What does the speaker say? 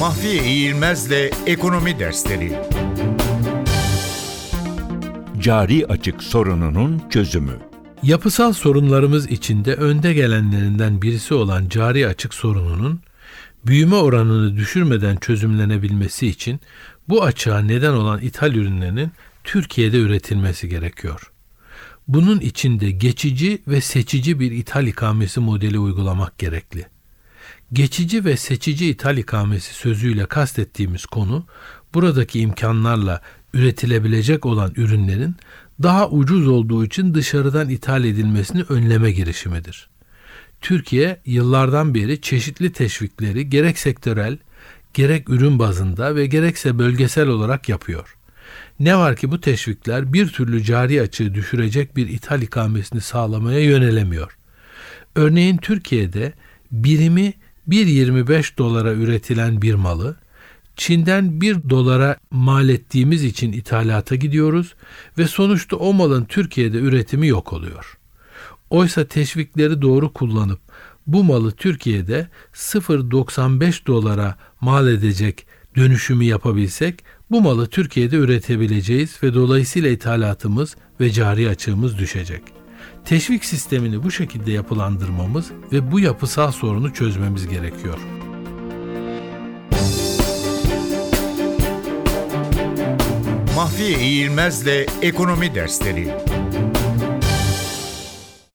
Mahfiye İğilmez'le Ekonomi Dersleri Cari açık sorununun çözümü Yapısal sorunlarımız içinde önde gelenlerinden birisi olan cari açık sorununun büyüme oranını düşürmeden çözümlenebilmesi için bu açığa neden olan ithal ürünlerinin Türkiye'de üretilmesi gerekiyor. Bunun içinde geçici ve seçici bir ithal ikamesi modeli uygulamak gerekli. Geçici ve seçici ithal ikamesi sözüyle kastettiğimiz konu buradaki imkanlarla üretilebilecek olan ürünlerin daha ucuz olduğu için dışarıdan ithal edilmesini önleme girişimidir. Türkiye yıllardan beri çeşitli teşvikleri gerek sektörel, gerek ürün bazında ve gerekse bölgesel olarak yapıyor. Ne var ki bu teşvikler bir türlü cari açığı düşürecek bir ithal ikamesini sağlamaya yönelemiyor. Örneğin Türkiye'de birimi 1.25 dolara üretilen bir malı Çin'den 1 dolara mal ettiğimiz için ithalata gidiyoruz ve sonuçta o malın Türkiye'de üretimi yok oluyor. Oysa teşvikleri doğru kullanıp bu malı Türkiye'de 0.95 dolara mal edecek dönüşümü yapabilsek bu malı Türkiye'de üretebileceğiz ve dolayısıyla ithalatımız ve cari açığımız düşecek. Teşvik sistemini bu şekilde yapılandırmamız ve bu yapısal sorunu çözmemiz gerekiyor. Mahfiye İğilmez'le Ekonomi Dersleri